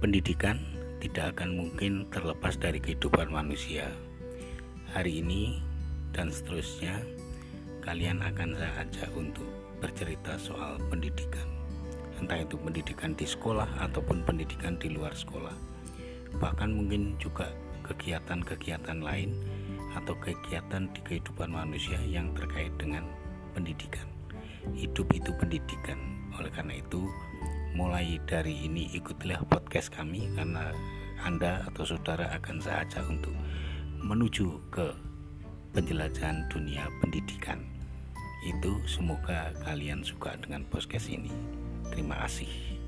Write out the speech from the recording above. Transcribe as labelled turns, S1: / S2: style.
S1: Pendidikan tidak akan mungkin terlepas dari kehidupan manusia. Hari ini dan seterusnya, kalian akan saya ajak untuk bercerita soal pendidikan, entah itu pendidikan di sekolah ataupun pendidikan di luar sekolah, bahkan mungkin juga kegiatan-kegiatan lain atau kegiatan di kehidupan manusia yang terkait dengan pendidikan. Hidup itu pendidikan, oleh karena itu mulai dari ini ikutilah podcast kami karena Anda atau saudara akan saya ajak untuk menuju ke penjelajahan dunia pendidikan. Itu semoga kalian suka dengan podcast ini. Terima kasih.